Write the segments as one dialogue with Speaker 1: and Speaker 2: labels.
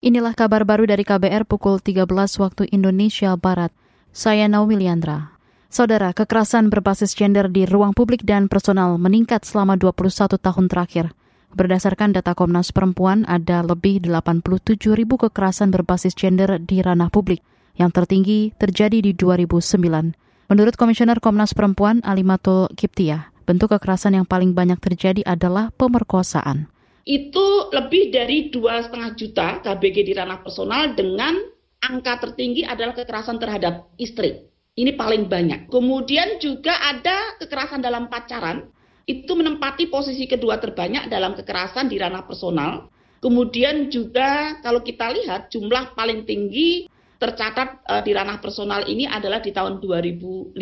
Speaker 1: Inilah kabar baru dari KBR pukul 13 waktu Indonesia Barat. Saya Naomi Liandra. Saudara, kekerasan berbasis gender di ruang publik dan personal meningkat selama 21 tahun terakhir. Berdasarkan data Komnas Perempuan, ada lebih 87 ribu kekerasan berbasis gender di ranah publik. Yang tertinggi terjadi di 2009. Menurut Komisioner Komnas Perempuan Alimatul Kiptiah, bentuk kekerasan yang paling banyak terjadi adalah pemerkosaan
Speaker 2: itu lebih dari dua setengah juta KBG di ranah personal dengan angka tertinggi adalah kekerasan terhadap istri. Ini paling banyak. Kemudian juga ada kekerasan dalam pacaran, itu menempati posisi kedua terbanyak dalam kekerasan di ranah personal. Kemudian juga kalau kita lihat jumlah paling tinggi tercatat uh, di ranah personal ini adalah di tahun 2015.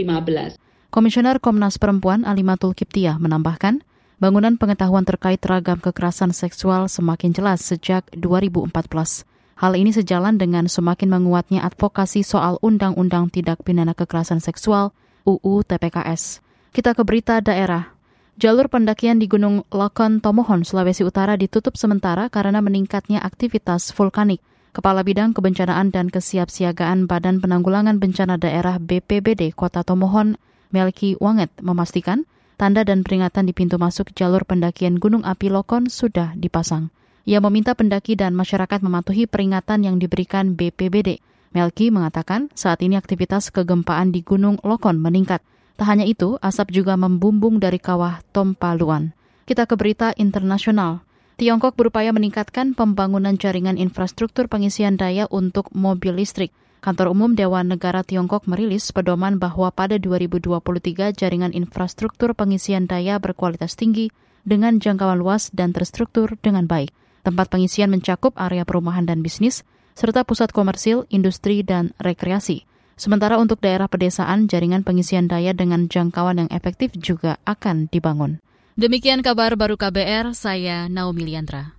Speaker 1: Komisioner Komnas Perempuan Alimatul Kiptiah menambahkan, bangunan pengetahuan terkait ragam kekerasan seksual semakin jelas sejak 2014. Hal ini sejalan dengan semakin menguatnya advokasi soal Undang-Undang Tindak Pidana Kekerasan Seksual UU TPKS. Kita ke berita daerah. Jalur pendakian di Gunung Lokon Tomohon, Sulawesi Utara ditutup sementara karena meningkatnya aktivitas vulkanik. Kepala Bidang Kebencanaan dan Kesiapsiagaan Badan Penanggulangan Bencana Daerah BPBD Kota Tomohon, Melki Wanget, memastikan tanda dan peringatan di pintu masuk jalur pendakian Gunung Api Lokon sudah dipasang. Ia meminta pendaki dan masyarakat mematuhi peringatan yang diberikan BPBD. Melki mengatakan saat ini aktivitas kegempaan di Gunung Lokon meningkat. Tak hanya itu, asap juga membumbung dari kawah Tompaluan. Kita ke berita internasional. Tiongkok berupaya meningkatkan pembangunan jaringan infrastruktur pengisian daya untuk mobil listrik. Kantor Umum Dewan Negara Tiongkok merilis pedoman bahwa pada 2023 jaringan infrastruktur pengisian daya berkualitas tinggi dengan jangkauan luas dan terstruktur dengan baik. Tempat pengisian mencakup area perumahan dan bisnis, serta pusat komersil, industri, dan rekreasi. Sementara untuk daerah pedesaan, jaringan pengisian daya dengan jangkauan yang efektif juga akan dibangun. Demikian kabar baru KBR, saya Naomi Liandra.